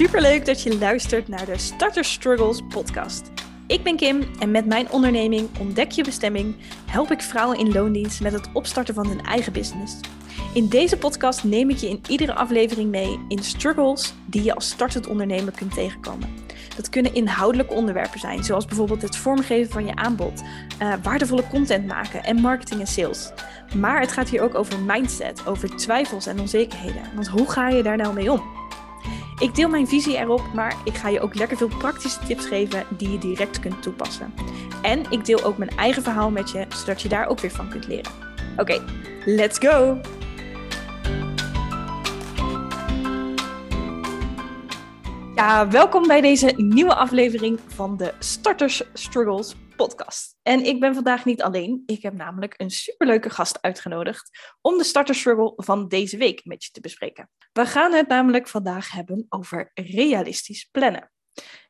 Superleuk dat je luistert naar de Starter Struggles podcast. Ik ben Kim en met mijn onderneming Ontdek je bestemming help ik vrouwen in loondienst met het opstarten van hun eigen business. In deze podcast neem ik je in iedere aflevering mee in struggles die je als startend ondernemer kunt tegenkomen. Dat kunnen inhoudelijke onderwerpen zijn, zoals bijvoorbeeld het vormgeven van je aanbod, uh, waardevolle content maken en marketing en sales. Maar het gaat hier ook over mindset, over twijfels en onzekerheden. Want hoe ga je daar nou mee om? Ik deel mijn visie erop, maar ik ga je ook lekker veel praktische tips geven die je direct kunt toepassen. En ik deel ook mijn eigen verhaal met je, zodat je daar ook weer van kunt leren. Oké, let's go! Ja, welkom bij deze nieuwe aflevering van de Starters Struggles podcast. En ik ben vandaag niet alleen. Ik heb namelijk een superleuke gast uitgenodigd om de starter struggle van deze week met je te bespreken. We gaan het namelijk vandaag hebben over realistisch plannen.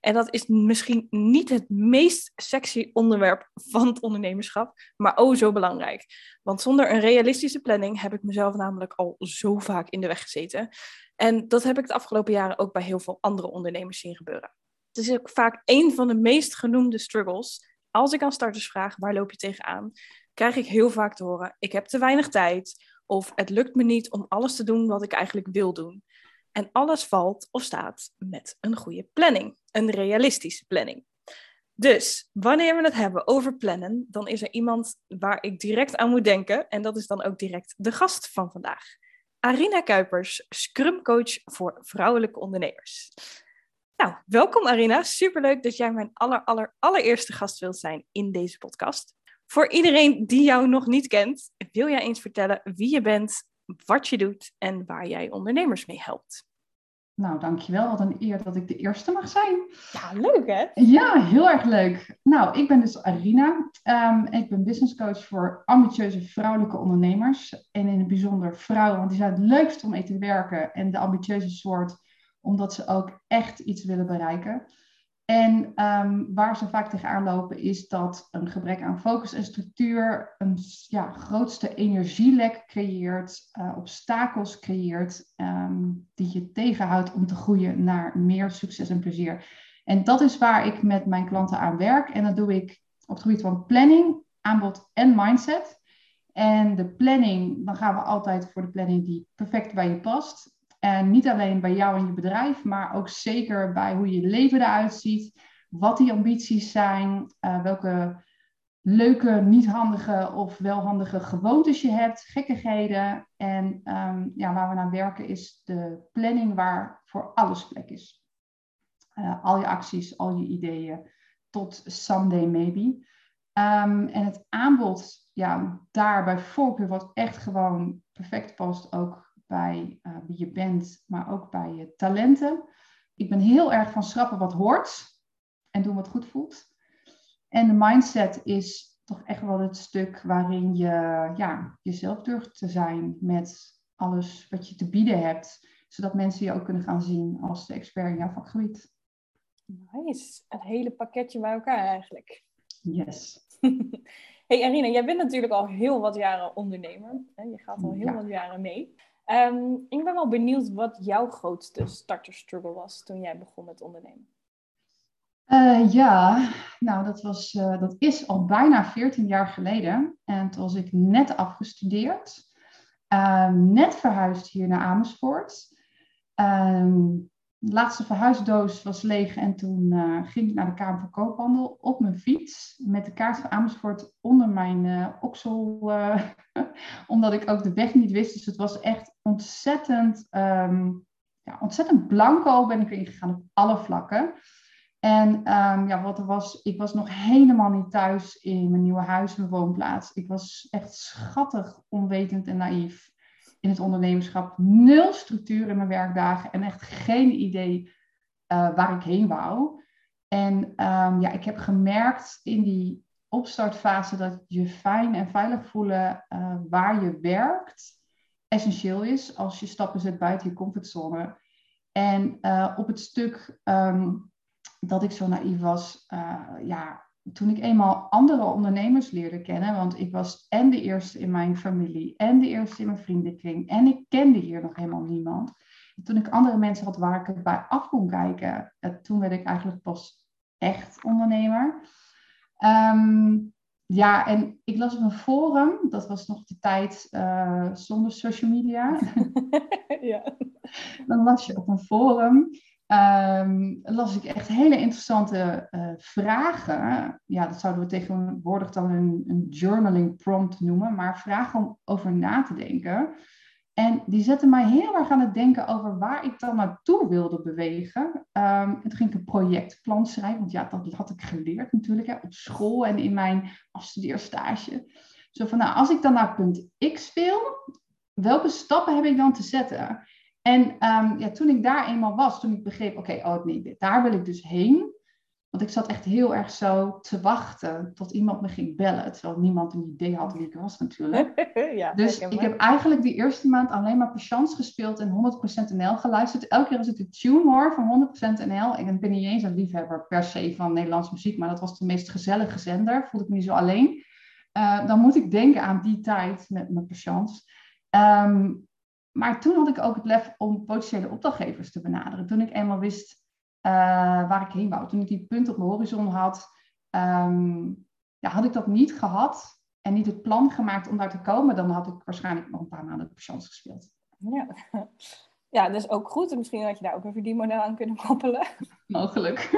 En dat is misschien niet het meest sexy onderwerp van het ondernemerschap, maar oh zo belangrijk. Want zonder een realistische planning heb ik mezelf namelijk al zo vaak in de weg gezeten. En dat heb ik de afgelopen jaren ook bij heel veel andere ondernemers zien gebeuren. Het is ook vaak een van de meest genoemde struggles als ik aan starters vraag, waar loop je tegenaan? Krijg ik heel vaak te horen, ik heb te weinig tijd. Of het lukt me niet om alles te doen wat ik eigenlijk wil doen. En alles valt of staat met een goede planning. Een realistische planning. Dus wanneer we het hebben over plannen, dan is er iemand waar ik direct aan moet denken. En dat is dan ook direct de gast van vandaag. Arina Kuipers, Scrum Coach voor vrouwelijke ondernemers. Nou, welkom Arina. Superleuk dat jij mijn aller, aller, allereerste gast wilt zijn in deze podcast. Voor iedereen die jou nog niet kent, wil jij eens vertellen wie je bent, wat je doet en waar jij ondernemers mee helpt? Nou, dankjewel. Wat een eer dat ik de eerste mag zijn. Ja, leuk hè? Ja, heel erg leuk. Nou, ik ben dus Arina. Um, ik ben business coach voor ambitieuze vrouwelijke ondernemers. En in het bijzonder vrouwen, want die zijn het leukst om mee te werken. En de ambitieuze soort omdat ze ook echt iets willen bereiken. En um, waar ze vaak tegenaan lopen is dat een gebrek aan focus en structuur een ja, grootste energielek creëert, uh, obstakels creëert, um, die je tegenhoudt om te groeien naar meer succes en plezier. En dat is waar ik met mijn klanten aan werk. En dat doe ik op het gebied van planning, aanbod en mindset. En de planning, dan gaan we altijd voor de planning die perfect bij je past. En niet alleen bij jou en je bedrijf, maar ook zeker bij hoe je leven eruit ziet, wat die ambities zijn, uh, welke leuke, niet handige of wel handige gewoontes je hebt, gekkigheden. En um, ja, waar we naar werken is de planning waar voor alles plek is. Uh, al je acties, al je ideeën, tot someday maybe. Um, en het aanbod, ja, daar bij voorkeur wat echt gewoon perfect past, ook bij uh, wie je bent, maar ook bij je talenten. Ik ben heel erg van schrappen wat hoort en doen wat goed voelt. En de mindset is toch echt wel het stuk waarin je ja, jezelf durft te zijn met alles wat je te bieden hebt, zodat mensen je ook kunnen gaan zien als de expert in jouw vakgebied. Nice, het hele pakketje bij elkaar eigenlijk. Yes. hey Arina, jij bent natuurlijk al heel wat jaren ondernemer. Je gaat al heel wat jaren mee. Um, ik ben wel benieuwd wat jouw grootste starterstruggle was toen jij begon met ondernemen. Uh, ja, nou dat, was, uh, dat is al bijna 14 jaar geleden. En toen was ik net afgestudeerd. Uh, net verhuisd hier naar Amersfoort. Ehm, de laatste verhuisdoos was leeg en toen uh, ging ik naar de Kamer van Koophandel op mijn fiets met de kaart van Amersfoort onder mijn oksel, omdat ik ook de weg niet wist. Dus het was echt ontzettend, um, ja, ontzettend blanco ben ik erin gegaan op alle vlakken. En um, ja, wat er was, ik was nog helemaal niet thuis in mijn nieuwe huis, mijn woonplaats. Ik was echt schattig onwetend en naïef in het ondernemerschap nul structuur in mijn werkdagen en echt geen idee uh, waar ik heen wou. En um, ja, ik heb gemerkt in die opstartfase dat je fijn en veilig voelen uh, waar je werkt essentieel is als je stappen zet buiten je comfortzone. En uh, op het stuk um, dat ik zo naïef was, ja, toen ik eenmaal andere ondernemers leerde kennen, want ik was en de eerste in mijn familie en de eerste in mijn vriendenkring en ik kende hier nog helemaal niemand. toen ik andere mensen had waar ik bij af kon kijken, toen werd ik eigenlijk pas echt ondernemer. Ehm, ja, en ik las op een forum, dat was nog de tijd uh, zonder social media. ja. Dan las je op een forum, um, las ik echt hele interessante uh, vragen. Ja, dat zouden we tegenwoordig dan een, een journaling prompt noemen, maar vragen om over na te denken. En die zette mij heel erg aan het denken over waar ik dan naartoe wilde bewegen. Um, en toen ging ik een projectplan schrijven, want ja, dat had ik geleerd natuurlijk hè, op school en in mijn afstudeerstage. Zo van, nou, als ik dan naar punt X wil, welke stappen heb ik dan te zetten? En um, ja, toen ik daar eenmaal was, toen ik begreep, oké, oh nee, daar wil ik dus heen. Want ik zat echt heel erg zo te wachten tot iemand me ging bellen. Terwijl niemand een idee had wie ik was natuurlijk. ja, dus ik heb eigenlijk die eerste maand alleen maar Patience gespeeld en 100% NL geluisterd. Elke keer als ik de tune hoor van 100% NL. Ik ben niet eens een liefhebber per se van Nederlandse muziek. Maar dat was de meest gezellige zender. Voelde ik me niet zo alleen. Uh, dan moet ik denken aan die tijd met mijn Patience. Um, maar toen had ik ook het lef om potentiële opdrachtgevers te benaderen. Toen ik eenmaal wist waar ik heen wou. Toen ik die punt op mijn horizon had, um, ja, had ik dat niet gehad en niet het plan gemaakt om daar te komen, dan had ik waarschijnlijk nog een paar maanden de chance gespeeld. Ja. ja, dus ook goed. Misschien had je daar ook een verdienmodel aan kunnen koppelen. Mogelijk.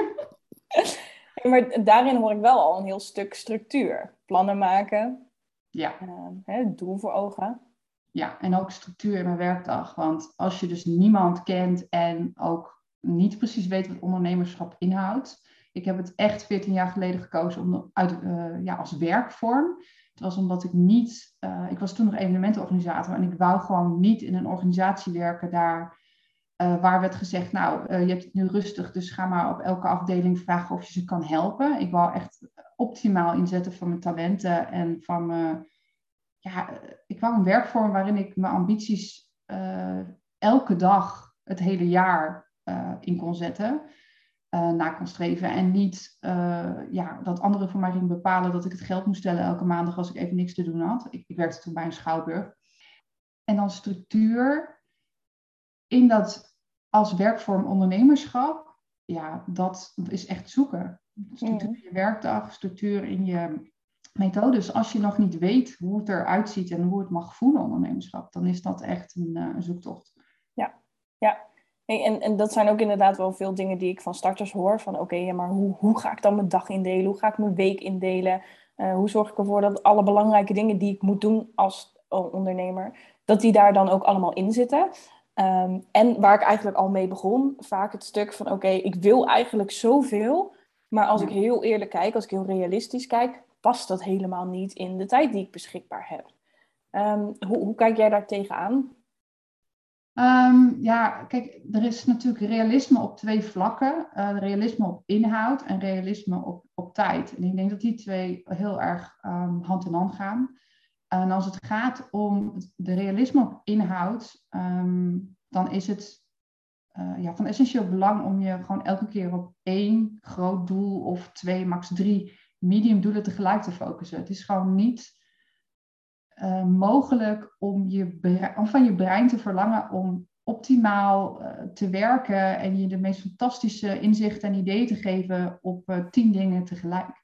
maar daarin hoor ik wel al een heel stuk structuur. Plannen maken. Ja. Uh, hè, doel voor ogen. Ja, en ook structuur in mijn werkdag. Want als je dus niemand kent en ook niet precies weet wat ondernemerschap inhoudt. Ik heb het echt 14 jaar geleden gekozen om uit, uh, ja, als werkvorm. Het was omdat ik niet, uh, ik was toen nog evenementenorganisator en ik wou gewoon niet in een organisatie werken daar uh, waar werd gezegd, nou, je hebt het nu rustig, dus ga maar op elke afdeling vragen of je ze kan helpen. Ik wou echt optimaal inzetten van mijn talenten en van mijn, ja, ik wou een werkvorm waarin ik mijn ambities elke dag het hele jaar uh, in kon zetten, uh, na kon streven. En niet uh, ja, dat anderen voor mij gingen bepalen dat ik het geld moest stellen elke maandag als ik even niks te doen had. Ik, ik werkte toen bij een schouwburg. En dan structuur in dat als werkvorm ondernemerschap, ja, dat is echt zoeken. Structuur in je werkdag, structuur in je methodes. Als je nog niet weet hoe het eruit ziet en hoe het mag voelen, ondernemerschap, dan is dat echt een, een zoektocht. En, en dat zijn ook inderdaad wel veel dingen die ik van starters hoor. Van oké, ja, maar hoe, hoe ga ik dan mijn dag indelen? Hoe ga ik mijn week indelen? Uh, hoe zorg ik ervoor dat alle belangrijke dingen die ik moet doen als ondernemer, dat die daar dan ook allemaal in zitten? Um, en waar ik eigenlijk al mee begon, vaak het stuk van oké, ik wil eigenlijk zoveel. Maar als ik heel eerlijk kijk, als ik heel realistisch kijk, past dat helemaal niet in de tijd die ik beschikbaar heb. Um, hoe, hoe kijk jij daar tegenaan? Um, ja, kijk, er is natuurlijk realisme op twee vlakken. Uh, realisme op inhoud en realisme op, op tijd. En ik denk dat die twee heel erg um, hand in hand gaan. En als het gaat om de realisme op inhoud, um, dan is het uh, ja, van essentieel belang om je gewoon elke keer op één groot doel of twee, max drie medium doelen tegelijk te focussen. Het is gewoon niet uh, mogelijk om, je van je brein te verlangen om optimaal uh, te werken en je de meest fantastische inzichten en ideeën te geven op uh, tien dingen tegelijk.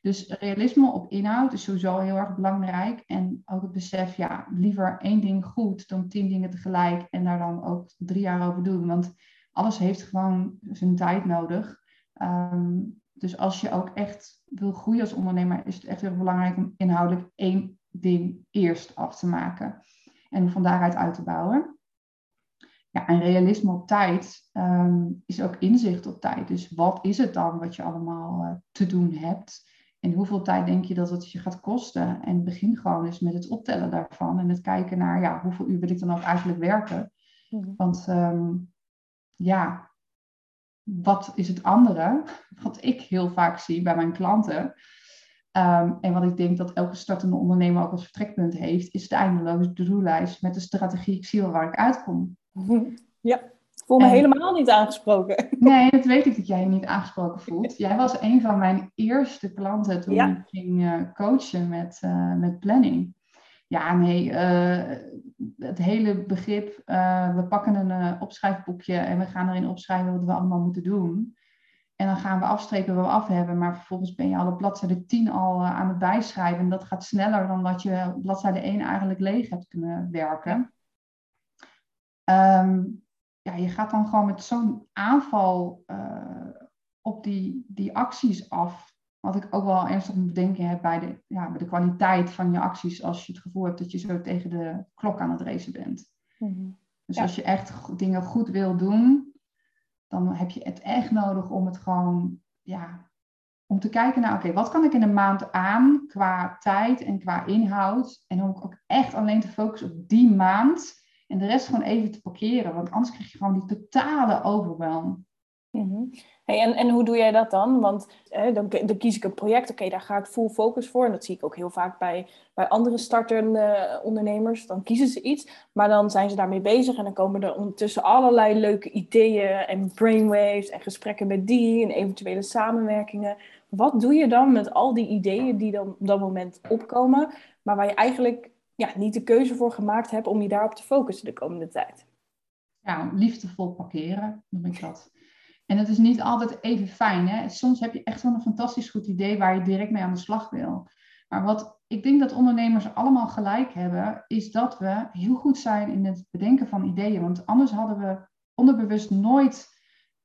Dus realisme op inhoud is sowieso heel erg belangrijk. En ook het besef, ja, liever één ding goed dan tien dingen tegelijk en daar dan ook drie jaar over doen. Want alles heeft gewoon zijn tijd nodig. Um, dus als je ook echt wil groeien als ondernemer, is het echt heel belangrijk om inhoudelijk één ding eerst af te maken en van daaruit uit te bouwen. Ja, en realisme op tijd um, is ook inzicht op tijd. Dus wat is het dan wat je allemaal uh, te doen hebt? En hoeveel tijd denk je dat het je gaat kosten? En begin gewoon eens met het optellen daarvan en het kijken naar ja, hoeveel uur wil ik dan ook eigenlijk werken? Mm-hmm. Want um, ja, wat is het andere? Wat ik heel vaak zie bij mijn klanten, Um, en wat ik denk dat elke startende ondernemer ook als vertrekpunt heeft, is de eindeloze doellijst met de strategie. Ik zie wel waar ik uitkom. Ja, ik voel me helemaal niet aangesproken. Nee, dat weet ik dat jij je niet aangesproken voelt. Jij was een van mijn eerste klanten toen ik ging uh, coachen met, uh, met planning. Ja, nee, het hele begrip, we pakken een opschrijfboekje en we gaan erin opschrijven wat we allemaal moeten doen. En dan gaan we afstrepen wat we af hebben, maar vervolgens ben je al op bladzijde 10 al aan het bijschrijven. En dat gaat sneller dan dat je bladzijde 1 eigenlijk leeg hebt kunnen werken. Ehm, ja, je gaat dan gewoon met zo'n aanval uh, op die, die acties af. Wat ik ook wel ernstig moet bedenken heb bij de, ja, bij de kwaliteit van je acties. Als je het gevoel hebt dat je zo tegen de klok aan het racen bent. Mhm. Dus als je echt dingen goed wil doen, dan heb je het echt nodig om het gewoon, ja, om te kijken naar, oké, wat kan ik in een maand aan qua tijd en qua inhoud? En om ook echt alleen te focussen op die maand. En de rest gewoon even te parkeren, want anders krijg je gewoon die totale overwhelm. Mhm. En, en hoe doe jij dat dan? Want dan, dan, kies ik een project, oké, daar ga ik full focus voor. En dat zie ik ook heel vaak bij, bij andere startende ondernemers. Dan kiezen ze iets, maar dan zijn ze daarmee bezig. En dan komen er ondertussen allerlei leuke ideeën en brainwaves en gesprekken met die en eventuele samenwerkingen. Wat doe je dan met al die ideeën die dan op dat moment opkomen, maar waar je eigenlijk ja, niet de keuze voor gemaakt hebt om je daarop te focussen de komende tijd? Ja, liefdevol parkeren, noem ik dat. En het is niet altijd even fijn. Hè? Soms heb je echt wel een fantastisch goed idee waar je direct mee aan de slag wil. Maar wat ik denk dat ondernemers allemaal gelijk hebben, is dat we heel goed zijn in het bedenken van ideeën. Want anders hadden we onderbewust nooit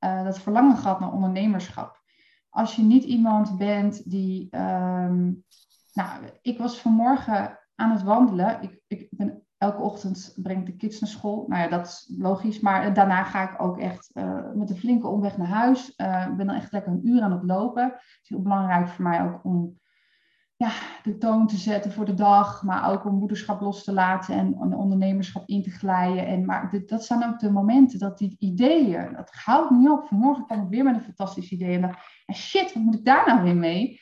uh, dat verlangen gehad naar ondernemerschap. Als je niet iemand bent die. Um, nou, ik was vanmorgen aan het wandelen. Ik, ik ben elke ochtend breng ik de kids naar school. Nou ja, dat is logisch. Maar daarna ga ik ook echt uh, met een flinke omweg naar huis. Uh, ik ben dan echt lekker een uur aan het lopen. Het is heel belangrijk voor mij ook om ja, de toon te zetten voor de dag. Maar ook om moederschap los te laten en, ondernemerschap in te glijden. En, maar dat zijn ook de momenten dat die ideeën, dat houdt niet op. Vanmorgen kwam ik weer met een fantastisch idee. En dacht, shit, wat moet ik daar nou weer mee?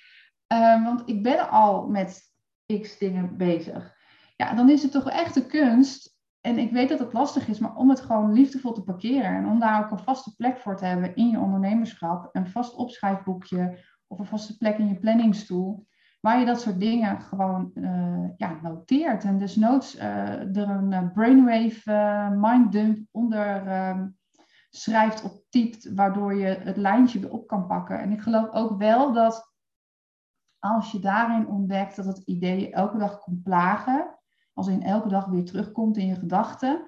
Want ik ben al met x dingen bezig ja, dan is het toch echt de kunst. En ik weet dat het lastig is, maar om het gewoon liefdevol te parkeren. En om daar ook een vaste plek voor te hebben in je ondernemerschap. Een vast opschrijfboekje of een vaste plek in je planningstoel. Waar je dat soort dingen gewoon uh, ja, noteert. En dus noods uh, er een uh, brainwave minddump onder ehm, schrijft of typt. Waardoor je het lijntje weer op kan pakken. En ik geloof ook wel dat als je daarin ontdekt dat het idee elke dag komt plagen als in elke dag weer terugkomt in je gedachten.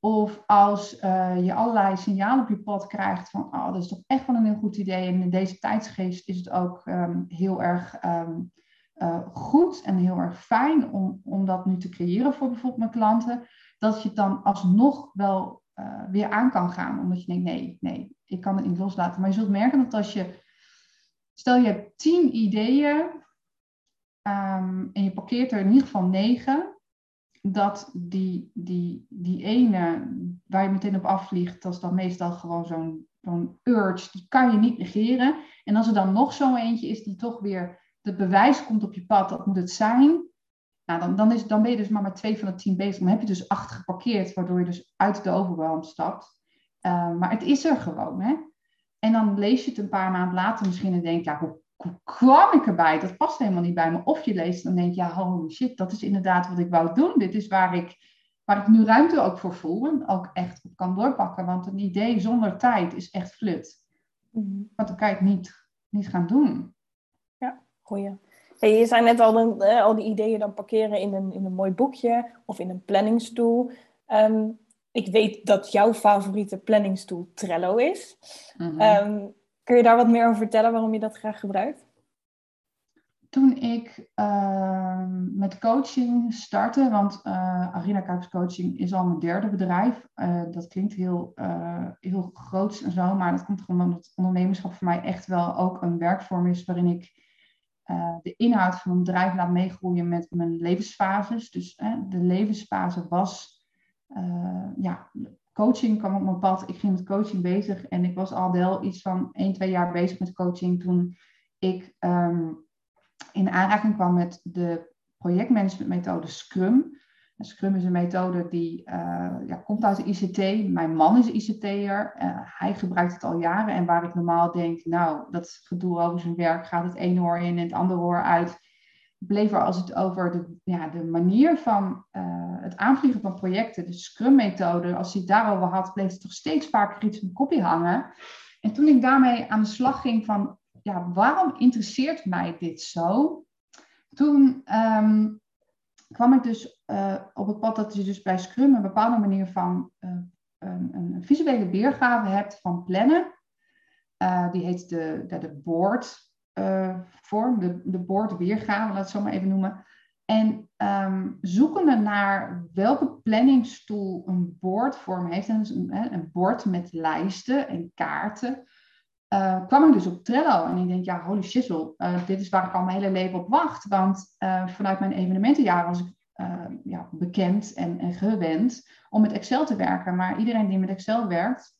Of als uh, je allerlei signalen op je pad krijgt van, oh, dat is toch echt wel een heel goed idee. En in deze tijdsgeest is het ook um, heel erg um, uh, goed en heel erg fijn om, om dat nu te creëren voor bijvoorbeeld mijn klanten. Dat je het dan alsnog wel uh, weer aan kan gaan. Omdat je denkt, nee, nee, ik kan het niet loslaten. Maar je zult merken dat als je, stel je hebt tien ideeën um, en je parkeert er in ieder geval negen dat die, die, die ene waar je meteen op afvliegt, dat is dan meestal gewoon zo'n urge, die kan je niet negeren. En als er dan nog zo'n eentje is die toch weer het bewijs komt op je pad, dat moet het zijn. Nou, dan, dan, ben je dus maar met twee van de tien bezig. Dan heb je dus acht geparkeerd, waardoor je dus uit de overwhelm stapt. Uh, maar het is er gewoon, hè. En dan lees je het een paar maanden later misschien en denk ja, hoe kwam ik erbij? Dat past helemaal niet bij me. Of je leest dan denk je, ja, holy shit, dat is inderdaad wat ik wou doen. Dit is waar ik, waar ik nu ruimte ook voor voel en ook echt op kan doorpakken. Want een idee zonder tijd is echt flut. Mm Want dan kan je het niet, niet gaan doen. Ja, goeie. Hey, je zei net al, al die ideeën dan parkeren in een, in een mooi boekje of in een planningstoel. Ehm, ik weet dat jouw favoriete planningstoel Trello is. Mm Kun je daar wat meer over vertellen waarom je dat graag gebruikt? Toen ik uh, met coaching startte, want uh, Arena Kuipers Coaching is al mijn derde bedrijf. Uh, dat klinkt heel, uh, heel groots en zo, maar dat komt gewoon omdat ondernemerschap voor mij echt wel ook een werkvorm is waarin ik de inhoud van een bedrijf laat meegroeien met mijn levensfases. Dus de levensfase was ja, coaching kwam op mijn pad. Ik ging met coaching bezig en ik was al wel iets van 1, 2 jaar bezig met coaching toen ik um, in aanraking kwam met de projectmanagementmethode Scrum. Scrum is een methode die uh, ja, komt uit de ICT. Mijn man is ICT'er. Uh, hij gebruikt het al jaren. En waar ik normaal denk, nou, dat gedoe over zijn werk gaat het ene oor in en het andere oor uit. Bleef er als het over de, ja, de manier van het aanvliegen van projecten, de Scrum-methode, als hij het daarover had, bleef het toch steeds vaker iets mijn kopje hangen. En toen ik daarmee aan de slag ging van, ja, waarom interesseert mij dit zo? Toen ehm, kwam ik dus uh, op het pad dat je dus bij Scrum een bepaalde manier van uh, een, een, visuele weergave hebt van plannen. Die heet de, de, de board vorm, de, de board weergave, laat het zo maar even noemen. En um, zoekende naar welke planningstoel een boardvorm heeft, en een, een bord met lijsten en kaarten, uh, kwam ik dus op Trello. En ik denk, ja, holy shizzle, uh, dit is waar ik al mijn hele leven op wacht. Want vanuit mijn evenementenjaar was ik ja, bekend en, en, gewend om met Excel te werken. Maar iedereen die met Excel werkt,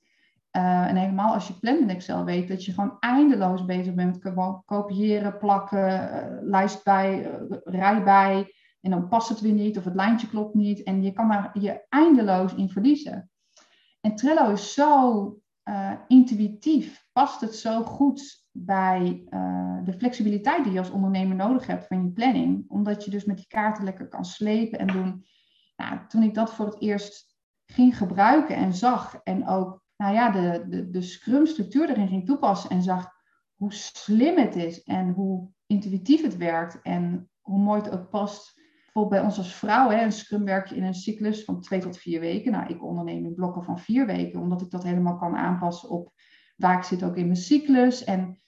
en helemaal als je plant met Excel, weet dat je gewoon eindeloos bezig bent met kopiëren, plakken, lijst bij, rij bij. En dan past het weer niet of het lijntje klopt niet. En je kan daar je eindeloos in verliezen. En Trello is zo intuïtief past het zo goed bij de flexibiliteit die je als ondernemer nodig hebt van je planning. Omdat je dus met die kaarten lekker kan slepen en doen. Nou, toen ik dat voor het eerst ging gebruiken en zag en ook nou ja, de, de, Scrum-structuur erin ging toepassen en zag hoe slim het is en hoe intuïtief het werkt en hoe mooi het ook past. Bijvoorbeeld bij ons als vrouw, hè, een Scrum werk je in een cyclus van twee tot vier weken. Nou, ik onderneem in blokken van vier weken, omdat ik dat helemaal kan aanpassen op waar ik zit ook in mijn cyclus. En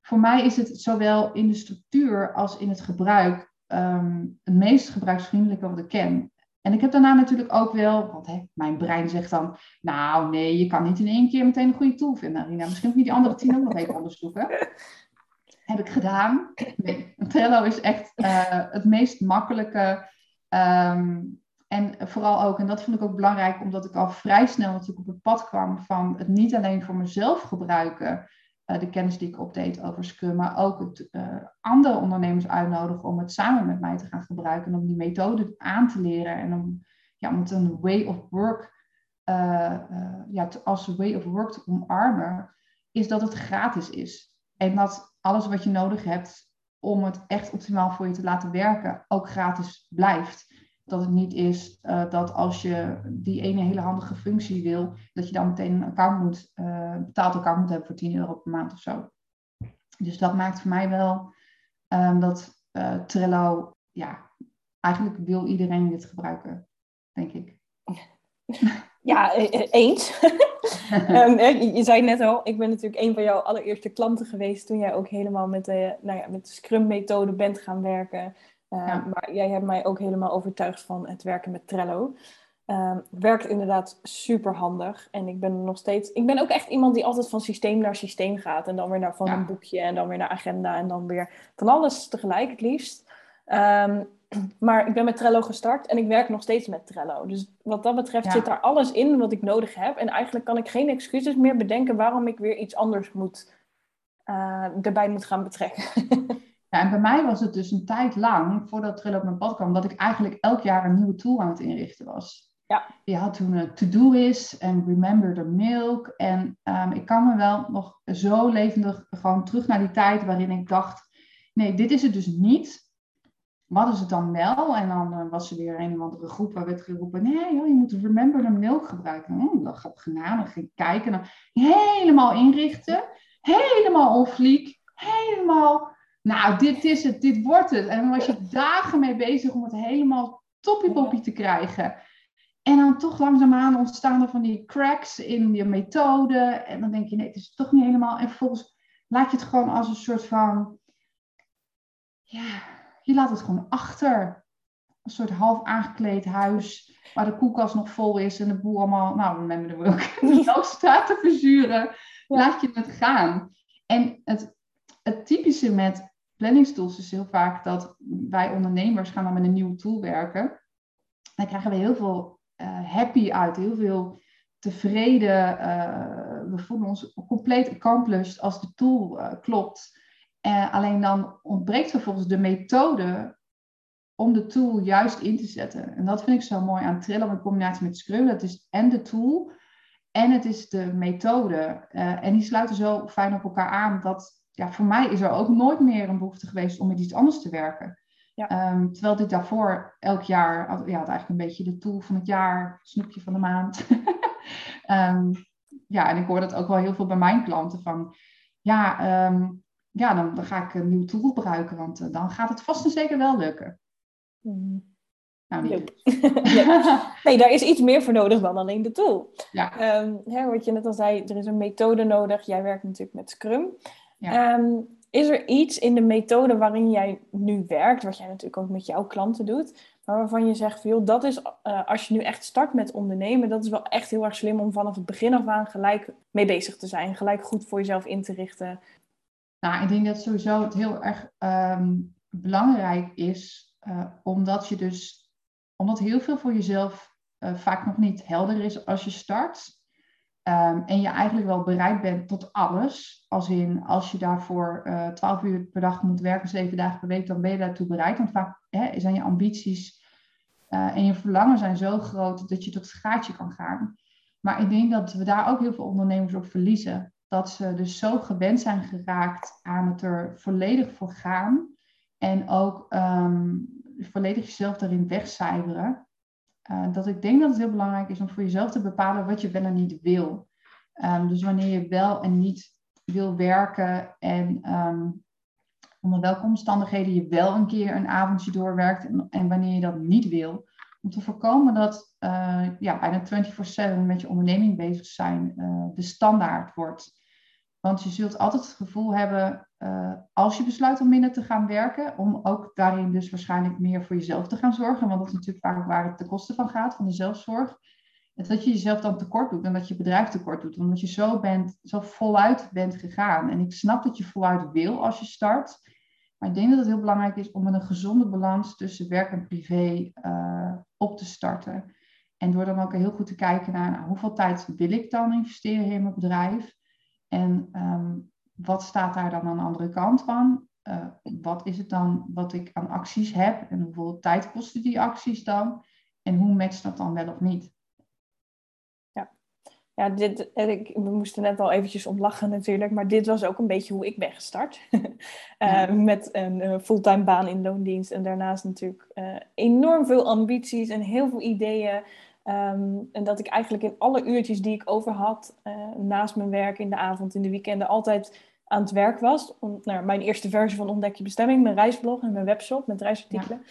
voor mij is het zowel in de structuur als in het gebruik um, het meest gebruiksvriendelijke wat ik ken. En ik heb daarna natuurlijk ook wel, want hè, mijn brein zegt dan, nou nee, je kan niet in één keer meteen een goede tool vinden, Arina. Misschien moet je die andere tien ook nog even onderzoeken. Heb ik gedaan. Nee, Trello is echt uh, het meest makkelijke um, en vooral ook, en dat vond ik ook belangrijk, omdat ik al vrij snel natuurlijk op het pad kwam van het niet alleen voor mezelf gebruiken, uh, de kennis die ik opdeed over Scrum, maar ook het uh, andere ondernemers uitnodigen om het samen met mij te gaan gebruiken en om die methode aan te leren en om, ja, om het een way of work, uh, ja, als way of work te omarmen, is dat het gratis is. En dat alles wat je nodig hebt om het echt optimaal voor je te laten werken, ook gratis blijft. Dat het niet is uh, dat als je die ene hele handige functie wil, dat je dan meteen een account moet, uh, betaald account moet hebben voor 10 euro per maand of zo. Dus dat maakt voor mij wel um, dat uh, Trello, ja, eigenlijk wil iedereen dit gebruiken, denk ik. Ja, eens. um, je zei net al, ik ben natuurlijk een van jouw allereerste klanten geweest toen jij ook helemaal met de, nou ja, met de Scrum-methode bent gaan werken. Uh, Maar jij hebt mij ook helemaal overtuigd van het werken met Trello. Uh, werkt inderdaad super handig. En ik ben nog steeds. Ik ben ook echt iemand die altijd van systeem naar systeem gaat. En dan weer naar van ja. een boekje en dan weer naar agenda en dan weer van alles tegelijk het liefst. Um, maar ik ben met Trello gestart en ik werk nog steeds met Trello. Dus wat dat betreft ja. zit daar alles in wat ik nodig heb. En eigenlijk kan ik geen excuses meer bedenken waarom ik weer iets anders moet, uh, erbij moet gaan betrekken. Ja, en bij mij was het dus een tijd lang, voordat Trello op mijn pad kwam, dat ik eigenlijk elk jaar een nieuwe tool aan het inrichten was. Ja. Je had toen een To-Do-is en Remember the Milk. En um, ik kan me wel nog zo levendig gewoon terug naar die tijd waarin ik dacht, nee, dit is het dus niet. Wat is het dan wel? En dan uh, was er weer een of andere groep waar werd geroepen, nee joh, je moet Remember the Milk gebruiken. Oh, dat gaat gedaan, dan ging ik kijken. Dan helemaal inrichten, helemaal on helemaal nou, dit is het, dit wordt het. En dan was je dagen mee bezig om het helemaal toppie te krijgen. En dan toch langzaamaan ontstaan er van die cracks in je methode. En dan denk je, nee, het is toch niet helemaal. En vervolgens laat je het gewoon als een soort van, ja, je laat het gewoon achter. Een soort half aangekleed huis, waar de koelkast nog vol is en de boel allemaal, nou, we hebben er ook staat te verzuren. Laat je het gaan. En het, het typische met planningstools is heel vaak dat wij ondernemers gaan dan met een nieuwe tool werken. Dan krijgen we heel veel uh, happy uit, heel veel tevreden. Uh, we voelen ons compleet accomplished als de tool uh, klopt. alleen dan ontbreekt vervolgens de methode om de tool juist in te zetten. En dat vind ik zo mooi aan Trello in combinatie met Scrum. Dat is en de tool en het is de methode. en die sluiten zo fijn op elkaar aan dat ja, voor mij is er ook nooit meer een behoefte geweest om met iets anders te werken. Ja. Ehm, terwijl dit daarvoor elk jaar, had- ja, had eigenlijk een beetje de tool van het jaar, snoepje van de maand. Ehm, ja, en ik hoor dat ook wel heel veel bij mijn klanten van, ja, ehm, ja dan, dan ga ik een nieuw tool gebruiken, want eh, dan gaat het vast en zeker wel lukken. Mm. Nou, niet. Nope. Nee, daar is iets meer voor nodig dan alleen de tool. ja, hè, wat je net al zei, er is een methode nodig. Jij werkt natuurlijk met Scrum. Ja. Ehm, is er iets in de methode waarin jij nu werkt, wat jij natuurlijk ook met jouw klanten doet, maar waarvan je zegt, van, joh, dat is, eh, als je nu echt start met ondernemen, dat is wel echt heel erg slim om vanaf het begin af aan gelijk mee bezig te zijn, gelijk goed voor jezelf in te richten. Nou, ik denk dat sowieso het heel erg ehm, belangrijk is, eh, omdat je dus, omdat heel veel voor jezelf eh, vaak nog niet helder is als je start. Ehm, en je eigenlijk wel bereid bent tot alles. Als in, als je daarvoor eh 12 uur per dag moet werken, 7 dagen per week, dan ben je daartoe bereid. Want vaak hè, zijn je ambities eh, en je verlangen zijn zo groot dat je tot het gaatje kan gaan. Maar ik denk dat we daar ook heel veel ondernemers op verliezen dat ze dus zo gewend zijn geraakt aan het er volledig voor gaan. En ook ehm, volledig jezelf daarin wegcijferen. Eh, dat ik denk dat het heel belangrijk is om voor jezelf te bepalen wat je wel en niet wil. Ehm, dus wanneer je wel en niet wil werken en ehm, onder welke omstandigheden je wel een keer een avondje doorwerkt en, wanneer je dat niet wil. Om te voorkomen dat eh, ja, bijna 24/7 met je onderneming bezig zijn eh, de standaard wordt. Want je zult altijd het gevoel hebben, eh, als je besluit om minder te gaan werken, om ook daarin dus waarschijnlijk meer voor jezelf te gaan zorgen. Want dat is natuurlijk vaak waar het ten koste van gaat, van de zelfzorg. Dat je jezelf dan tekort doet en dat je bedrijf tekort doet. Omdat je zo, bent, zo voluit bent gegaan. En ik snap dat je voluit wil als je start. Maar ik denk dat het heel belangrijk is om met een gezonde balans tussen werk en privé eh, op te starten. En door dan ook heel goed te kijken naar nou, hoeveel tijd wil ik dan investeren in mijn bedrijf. En ehm, wat staat daar dan aan de andere kant van? Uh, wat is het dan wat ik aan acties heb? En hoeveel tijd kosten die acties dan? En hoe matcht dat dan wel of niet? Ja, dit, ik, we moesten net al eventjes om lachen natuurlijk, maar dit was ook een beetje hoe ik ben gestart. uh, ja. Met een uh, fulltime baan in loondienst en daarnaast natuurlijk enorm veel ambities en heel veel ideeën. Um, en dat ik eigenlijk in alle uurtjes die ik over had, uh, naast mijn werk in de avond, in de weekenden, altijd aan het werk was. Om, nou, mijn eerste versie van Ontdek je bestemming, mijn reisblog en mijn webshop met reisartikelen.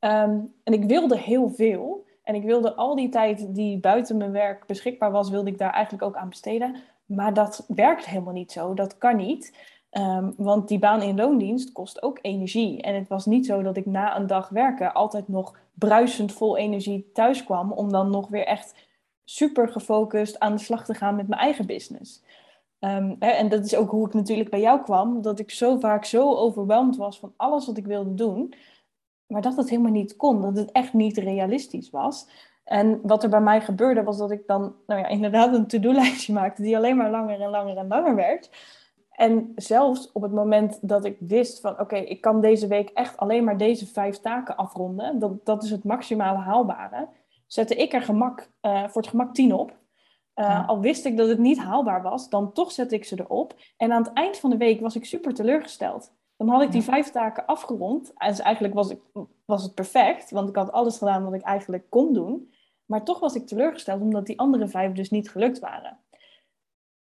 Um, en ik wilde heel veel. En ik wilde al die tijd die buiten mijn werk beschikbaar was, wilde ik daar eigenlijk ook aan besteden. Maar dat werkt helemaal niet zo. Dat kan niet. Um, want die baan in loondienst kost ook energie. En het was niet zo dat ik na een dag werken altijd nog bruisend vol energie thuis kwam. Om dan nog weer echt super gefocust aan de slag te gaan met mijn eigen business. Hè, en dat is ook hoe ik natuurlijk bij jou kwam. Dat ik zo vaak zo overweldigd was van alles wat ik wilde doen. Maar dat het helemaal niet kon. Dat het echt niet realistisch was. En wat er bij mij gebeurde was dat ik dan nou ja, inderdaad een to-do-lijstje maakte. Die alleen maar langer en langer en langer werd. En zelfs op het moment dat ik wist van oké, ik kan deze week echt alleen maar deze vijf taken afronden. Dat, dat is het maximale haalbare. Zette ik er gemak, uh, voor het gemak tien op. Uh, ja. Al wist ik dat het niet haalbaar was, dan toch zette ik ze erop. En aan het eind van de week was ik super teleurgesteld. Dan had ik die vijf taken afgerond. En dus eigenlijk was, ik, was het perfect, want ik had alles gedaan wat ik eigenlijk kon doen. Maar toch was ik teleurgesteld, omdat die andere vijf dus niet gelukt waren.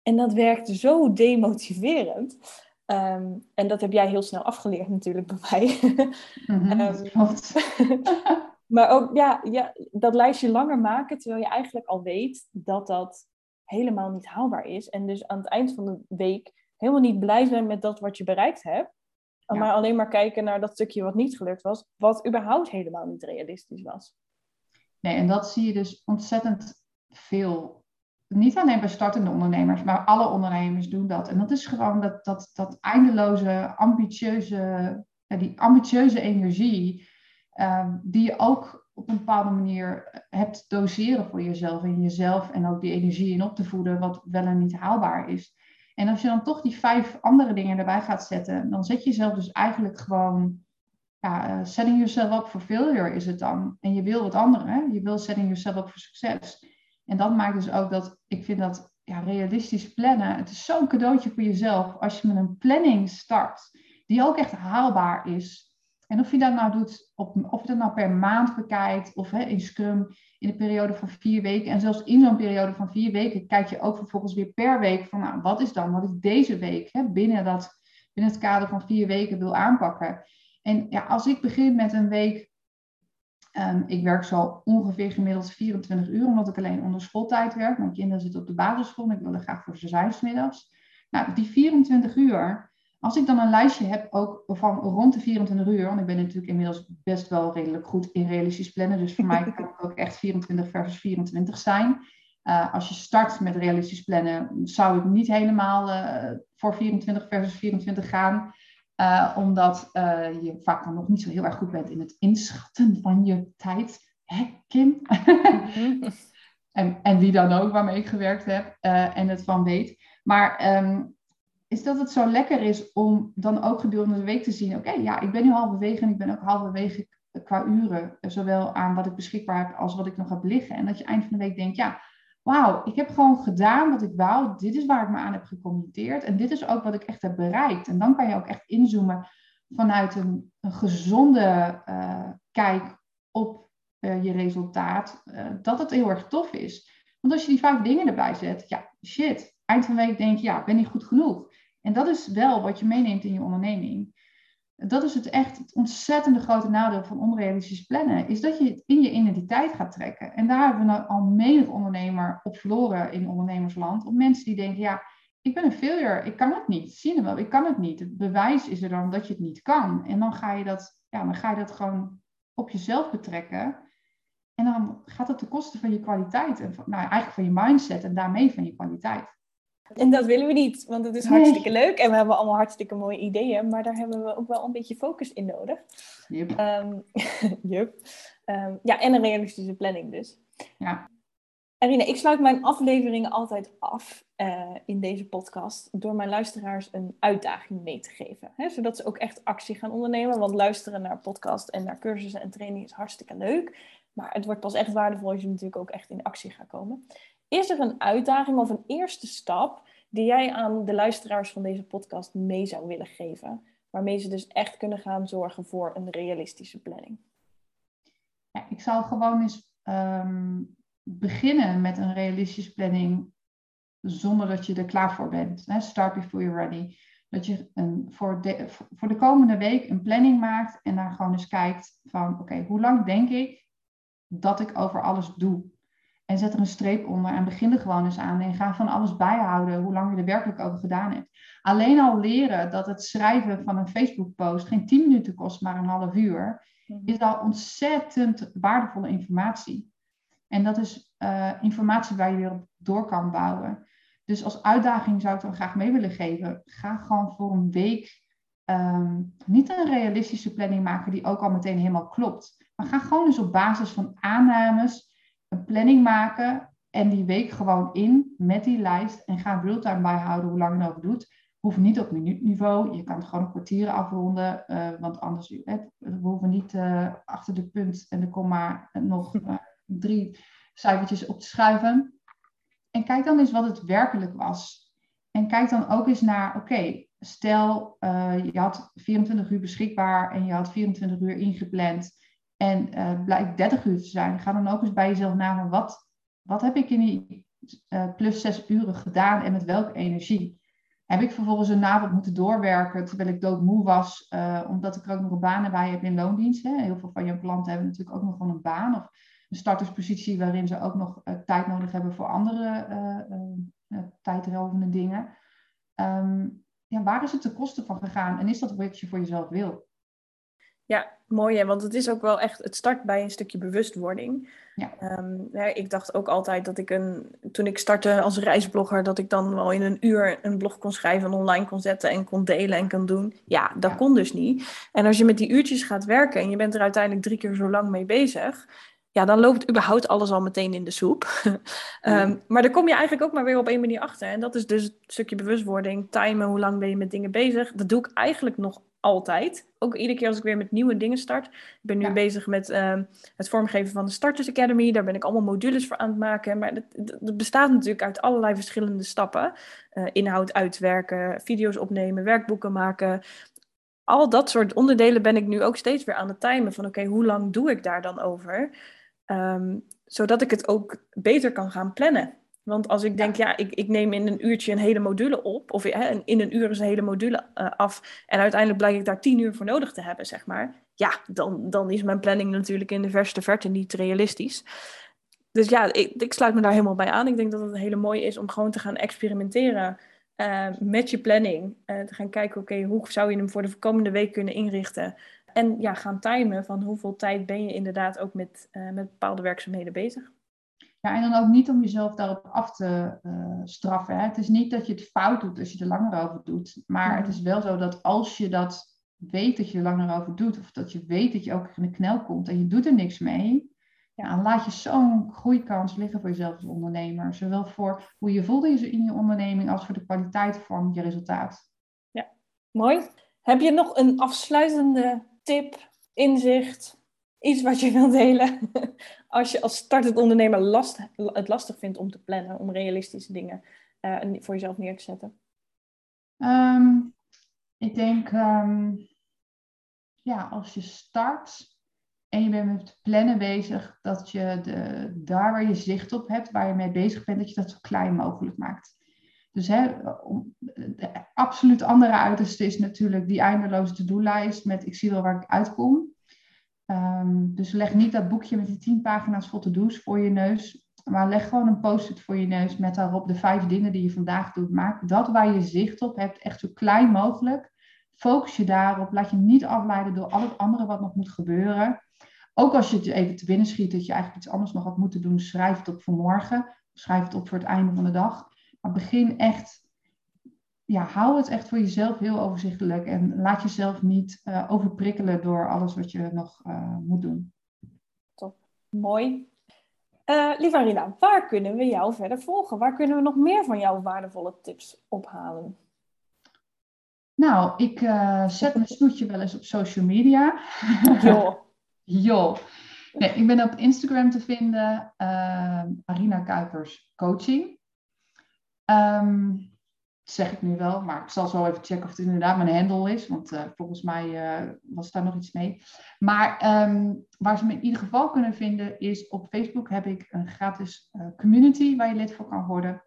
En dat werkte zo demotiverend. Um, en dat heb jij heel snel afgeleerd natuurlijk bij mij. Mm-hmm, um, maar ook ja, ja, dat lijstje langer maken, terwijl je eigenlijk al weet dat dat helemaal niet haalbaar is. En dus aan het eind van de week helemaal niet blij zijn met dat wat je bereikt hebt. Ja. Maar alleen maar kijken naar dat stukje wat niet gelukt was, wat überhaupt helemaal niet realistisch was. Nee, en dat zie je dus ontzettend veel. Niet alleen bij startende ondernemers, maar alle ondernemers doen dat. En dat is gewoon dat, dat, dat eindeloze, ambitieuze, ja, die ambitieuze energie, uh, die je ook op een bepaalde manier hebt doseren voor jezelf en jezelf en ook die energie in op te voeden, wat wel en niet haalbaar is. En als je dan toch die vijf andere dingen erbij gaat zetten, dan zet je jezelf dus eigenlijk gewoon, ja, uh, setting yourself up for failure is het dan. En je wil wat andere, hè? je wil setting yourself up for succes. En dat maakt dus ook dat, ik vind dat ja, realistisch plannen. Het is zo'n cadeautje voor jezelf als je met een planning start die ook echt haalbaar is. En of je dat nou doet, op, of je dat nou per maand bekijkt, of hè, in Scrum in een periode van vier weken. En zelfs in zo'n periode van vier weken kijk je ook vervolgens weer per week van, nou, wat is dan, wat is deze week hè, binnen, dat, binnen het kader van vier weken wil aanpakken. En ja, als ik begin met een week Um, ik werk zo ongeveer gemiddeld 24 uur, omdat ik alleen onder schooltijd werk. Mijn kinderen zitten op de basisschool en ik wil er graag voor ze zijn smiddags. Nou, die 24 uur, als ik dan een lijstje heb ook van rond de 24 uur, want ik ben natuurlijk inmiddels best wel redelijk goed in realistisch plannen, dus voor mij kan het ook echt 24 versus 24 zijn. Uh, als je start met realistisch plannen, zou ik niet helemaal uh, voor 24 versus 24 gaan. Uh, omdat je vaak dan nog niet zo heel erg goed bent in het inschatten van je tijd. Hè, Kim? Mhm. en, en wie dan ook waarmee ik gewerkt heb en het van weet. Maar um, is dat het zo lekker is om dan ook gedurende de week te zien: oké, ja, ik ben nu halverwege en ik ben ook halverwege qua uren. Zowel aan wat ik beschikbaar heb als wat ik nog heb liggen. En dat je eind van de week denkt: ja, wauw, ik heb gewoon gedaan wat ik wou. Dit is waar ik me aan heb gecommitteerd. En dit is ook wat ik echt heb bereikt. En dan kan je ook echt inzoomen vanuit een, gezonde uh, kijk op je resultaat. Dat het heel erg tof is. Want als je die vijf dingen erbij zet, ja, shit. Eind van de week denk je, ja, ben ik goed genoeg? En dat is wel wat je meeneemt in je onderneming dat is het echt het ontzettende grote nadeel van onrealistisch plannen, is dat je het in je identiteit gaat trekken. En daar hebben we nou al menig ondernemer op verloren in ondernemersland. Op mensen die denken, ja, ik ben een failure, ik kan het niet. Zie je wel, ik kan het niet. Het bewijs is er dan dat je het niet kan. En dan ga je dat, ja, dan ga je dat gewoon op jezelf betrekken. En dan gaat het ten koste van je kwaliteit. En van, nou, eigenlijk van je mindset en daarmee van je kwaliteit. En dat willen we niet, want het is hartstikke leuk en we hebben allemaal hartstikke mooie ideeën, maar daar hebben we ook wel een beetje focus in nodig. Yep. Um, yep. Um, ja, en een realistische planning dus. Ja. Arina, ik sluit mijn afleveringen altijd af uh, in deze podcast door mijn luisteraars een uitdaging mee te geven. Hè, zodat ze ook echt actie gaan ondernemen. Want luisteren naar podcast en naar cursussen en trainingen is hartstikke leuk. Maar het wordt pas echt waardevol als je natuurlijk ook echt in actie gaat komen. Is er een uitdaging of een eerste stap die jij aan de luisteraars van deze podcast mee zou willen geven? Waarmee ze dus echt kunnen gaan zorgen voor een realistische planning. Ja, ik zou gewoon eens um, beginnen met een realistische planning zonder dat je er klaar voor bent. Hè? Start before you're ready. Dat je een, voor, de, voor de komende week een planning maakt en daar gewoon eens kijkt van oké, hoe lang denk ik dat ik over alles doe? En zet er een streep onder en begin er gewoon eens aan. En ga van alles bijhouden hoe lang je er werkelijk over gedaan hebt. Alleen al leren dat het schrijven van een Facebook-post geen 10 minuten kost, maar een half uur, mhm. is al ontzettend waardevolle informatie. En dat is uh, informatie waar je weer op door kan bouwen. Dus als uitdaging zou ik dan graag mee willen geven. Ga gewoon voor een week um, niet een realistische planning maken die ook al meteen helemaal klopt. Maar ga gewoon eens op basis van aannames een planning maken en die week gewoon in met die lijst en ga real-time bijhouden hoe lang je over doet. Hoeft niet op minuutniveau, je kan het gewoon op kwartieren afronden, uh, want anders, we hoeven niet uh, achter de punt en de komma nog uh, drie cijfertjes op te schuiven. En kijk dan eens wat het werkelijk was. En kijk dan ook eens naar, oké, stel je had 24 uur beschikbaar en je had 24 uur ingepland en uh, blijkt 30 uur te zijn, ga dan ook eens bij jezelf na wat, wat heb ik in die uh, plus zes uren gedaan en met welke energie? Heb ik vervolgens een avond moeten doorwerken terwijl ik doodmoe was, uh, omdat ik er ook nog een baan bij heb in loondienst. Heel veel van jouw klanten hebben natuurlijk ook nog gewoon een baan of een starterspositie waarin ze ook nog tijd nodig hebben voor andere tijdrovende dingen. Um, ja, waar is het de kosten van gegaan en is dat wat je voor jezelf wil? Ja, mooi hè, want het is ook wel echt, het start bij een stukje bewustwording. Ja. Um, ja, ik dacht ook altijd dat ik een, toen ik startte als reisblogger, dat ik dan wel in een uur een blog kon schrijven en online kon zetten en kon delen en kon doen. Ja, dat kon dus niet. En als je met die uurtjes gaat werken en je bent er uiteindelijk drie keer zo lang mee bezig, ja, dan loopt überhaupt alles al meteen in de soep. um, maar daar kom je eigenlijk ook maar weer op één manier achter. En dat is dus een stukje bewustwording, timen, hoe lang ben je met dingen bezig. Dat doe ik eigenlijk nog altijd. Ook iedere keer als ik weer met nieuwe dingen start. Ik ben nu bezig met ehm, het vormgeven van de Starters Academy. Daar ben ik allemaal modules voor aan het maken. Maar dat, bestaat natuurlijk uit allerlei verschillende stappen. Uh, inhoud uitwerken, video's opnemen, werkboeken maken. Al dat soort onderdelen ben ik nu ook steeds weer aan het timen. Van oké, hoe lang doe ik daar dan over? Ehm, zodat ik het ook beter kan gaan plannen. Want als ik denk, ja, ik, ik neem in een uurtje een hele module op, of hè, in een uur is een hele module uh, af, en uiteindelijk blijkt ik daar tien uur voor nodig te hebben, zeg maar. Ja, dan, dan is mijn planning natuurlijk in de verste verte niet realistisch. Dus ja, ik, ik sluit me daar helemaal bij aan. Ik denk dat het hele mooi is om gewoon te gaan experimenteren uh, met je planning. Uh, te gaan kijken, oké, hoe zou je hem voor de komende week kunnen inrichten? En ja, gaan timen van hoeveel tijd ben je inderdaad ook met, met bepaalde werkzaamheden bezig. Ja, en dan ook niet om jezelf daarop af te uh, straffen. Hè. Het is niet dat je het fout doet als je er langer over doet. Maar het is wel zo dat als je dat weet dat je er langer over doet, of dat je weet dat je ook in de knel komt en je doet er niks mee, ja, dan laat je zo'n groeikans liggen voor jezelf als ondernemer. Zowel voor hoe je voelde je in je onderneming als voor de kwaliteit van je resultaat. Ja, mooi. Heb je nog een afsluitende tip, inzicht, iets wat je wilt delen als je als startend ondernemer last, het lastig vindt om te plannen, om realistische dingen uh, voor jezelf neer te zetten? Ehm, ik denk, um, ja, als je start en je bent met plannen bezig, dat je de, daar waar je zicht op hebt, waar je mee bezig bent, dat je dat zo klein mogelijk maakt. Dus hè, de absoluut andere uiterste is natuurlijk die eindeloze to-do-lijst met ik zie wel waar ik uitkom. Um, dus leg niet dat boekje met die tien pagina's vol to-do's voor je neus. Maar leg gewoon een post-it voor je neus met daarop de vijf dingen die je vandaag doet. Maak dat waar je zicht op hebt echt zo klein mogelijk. Focus je daarop. Laat je niet afleiden door al het andere wat nog moet gebeuren. Ook als je het even te binnen schiet dat je eigenlijk iets anders nog had moeten doen, schrijf het op voor morgen. Schrijf het op voor het einde van de dag. Maar begin echt ja, hou het echt voor jezelf heel overzichtelijk en laat jezelf niet uh, overprikkelen door alles wat je nog uh, moet doen. Top, mooi. Uh, lieve Arina, waar kunnen we jou verder volgen? Waar kunnen we nog meer van jouw waardevolle tips ophalen? Nou, ik zet mijn snoetje wel eens op social media. Jo. jo. Nee, ik ben op Instagram te vinden, Arina Kuipers Coaching. Um, zeg ik nu wel, maar ik zal zo even checken of het inderdaad mijn handle is, want uh, volgens mij uh, was daar nog iets mee. Maar um, waar ze me in ieder geval kunnen vinden is op Facebook heb ik een gratis uh, community waar je lid voor kan worden.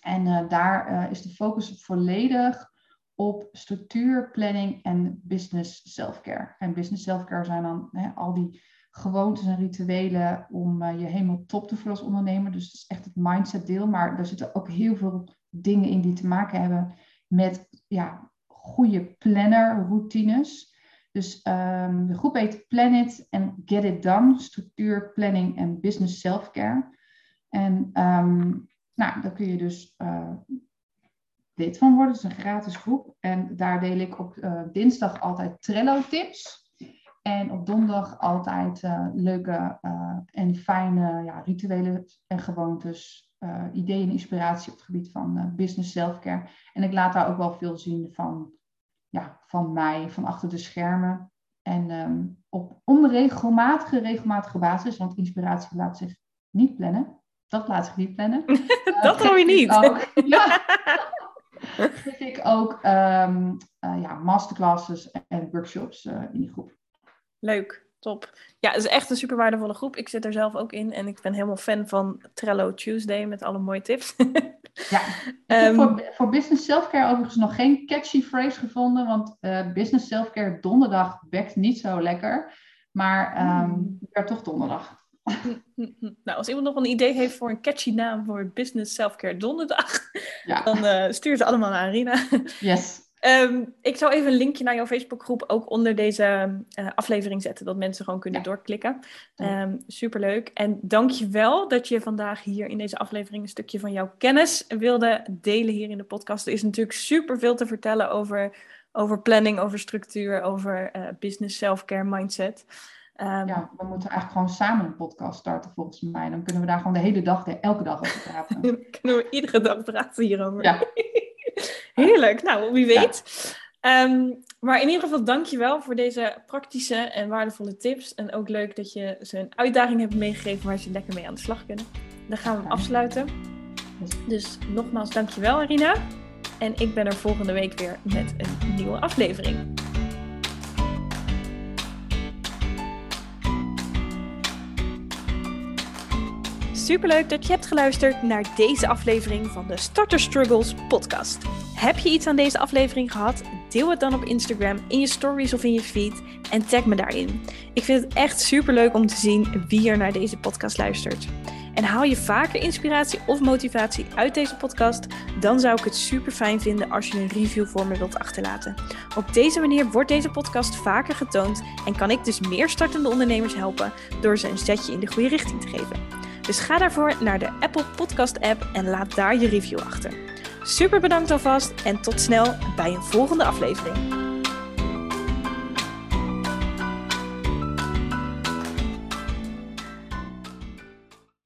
En daar is de focus volledig op structuur, planning en business self-care. En business self-care zijn dan hè, al die gewoontes en rituelen om je helemaal top te voelen als ondernemer. Dus dat is echt het mindset deel, maar er zitten ook heel veel dingen in die te maken hebben met ja, goede planner-routines. Dus um, de groep heet Plan It and Get It Done, structuur, planning en business self-care. En um, nou, daar kun je dus uh, lid van worden. Het is een gratis groep. En daar deel ik op uh, dinsdag altijd Trello-tips. En op donderdag altijd uh, leuke en fijne ja, rituelen en gewoontes uh, ideeën en inspiratie op het gebied van uh, business selfcare. En ik laat daar ook wel veel zien van, ja, van mij, van achter de schermen. En um, op onregelmatige, regelmatige basis, want inspiratie laat zich niet plannen. Dat laat zich niet plannen. dat uh, je niet. Ook, ja, geef ik ook um, ja, masterclasses en workshops in die groep. Leuk. Top. Ja, het is echt een super waardevolle groep. Ik zit er zelf ook in en ik ben helemaal fan van Trello Tuesday met alle mooie tips. ja, um, voor, voor business selfcare overigens nog geen catchy phrase gevonden, want uh, business selfcare donderdag bekt niet zo lekker, maar um, mm. toch donderdag. nou, als iemand nog een idee heeft voor een catchy naam voor Business Selfcare Donderdag, ja. dan uh, stuur ze allemaal naar Arina. yes. Um, ik zal even een linkje naar jouw Facebookgroep ook onder deze uh, aflevering zetten, dat mensen gewoon kunnen doorklikken. Um, superleuk. En dank je wel dat je vandaag hier in deze aflevering een stukje van jouw kennis wilde delen hier in de podcast. Er is natuurlijk super veel te vertellen over, over planning, over structuur, over uh, business self-care mindset. Um, ja, we moeten eigenlijk gewoon samen een podcast starten volgens mij. Dan kunnen we daar gewoon de hele dag, de, elke dag over praten. Dan kunnen we iedere dag praten hierover. Ja. Heerlijk. Nou, wie weet. Ehm, maar in ieder geval dankjewel voor deze praktische en waardevolle tips. En ook leuk dat je ze een uitdaging hebt meegegeven waar ze lekker mee aan de slag kunnen. Dan gaan we afsluiten. Dus nogmaals dankjewel Arina. En ik ben er volgende week weer met een nieuwe aflevering. Superleuk dat je hebt geluisterd naar deze aflevering van de Starter Struggles podcast. Heb je iets aan deze aflevering gehad? Deel het dan op Instagram, in je stories of in je feed en tag me daarin. Ik vind het echt superleuk om te zien wie er naar deze podcast luistert. En haal je vaker inspiratie of motivatie uit deze podcast, dan zou ik het super fijn vinden als je een review voor me wilt achterlaten. Op deze manier wordt deze podcast vaker getoond en kan ik dus meer startende ondernemers helpen door ze een zetje in de goede richting te geven. Dus ga daarvoor naar de Apple Podcast app en laat daar je review achter. Super bedankt alvast en tot snel bij een volgende aflevering.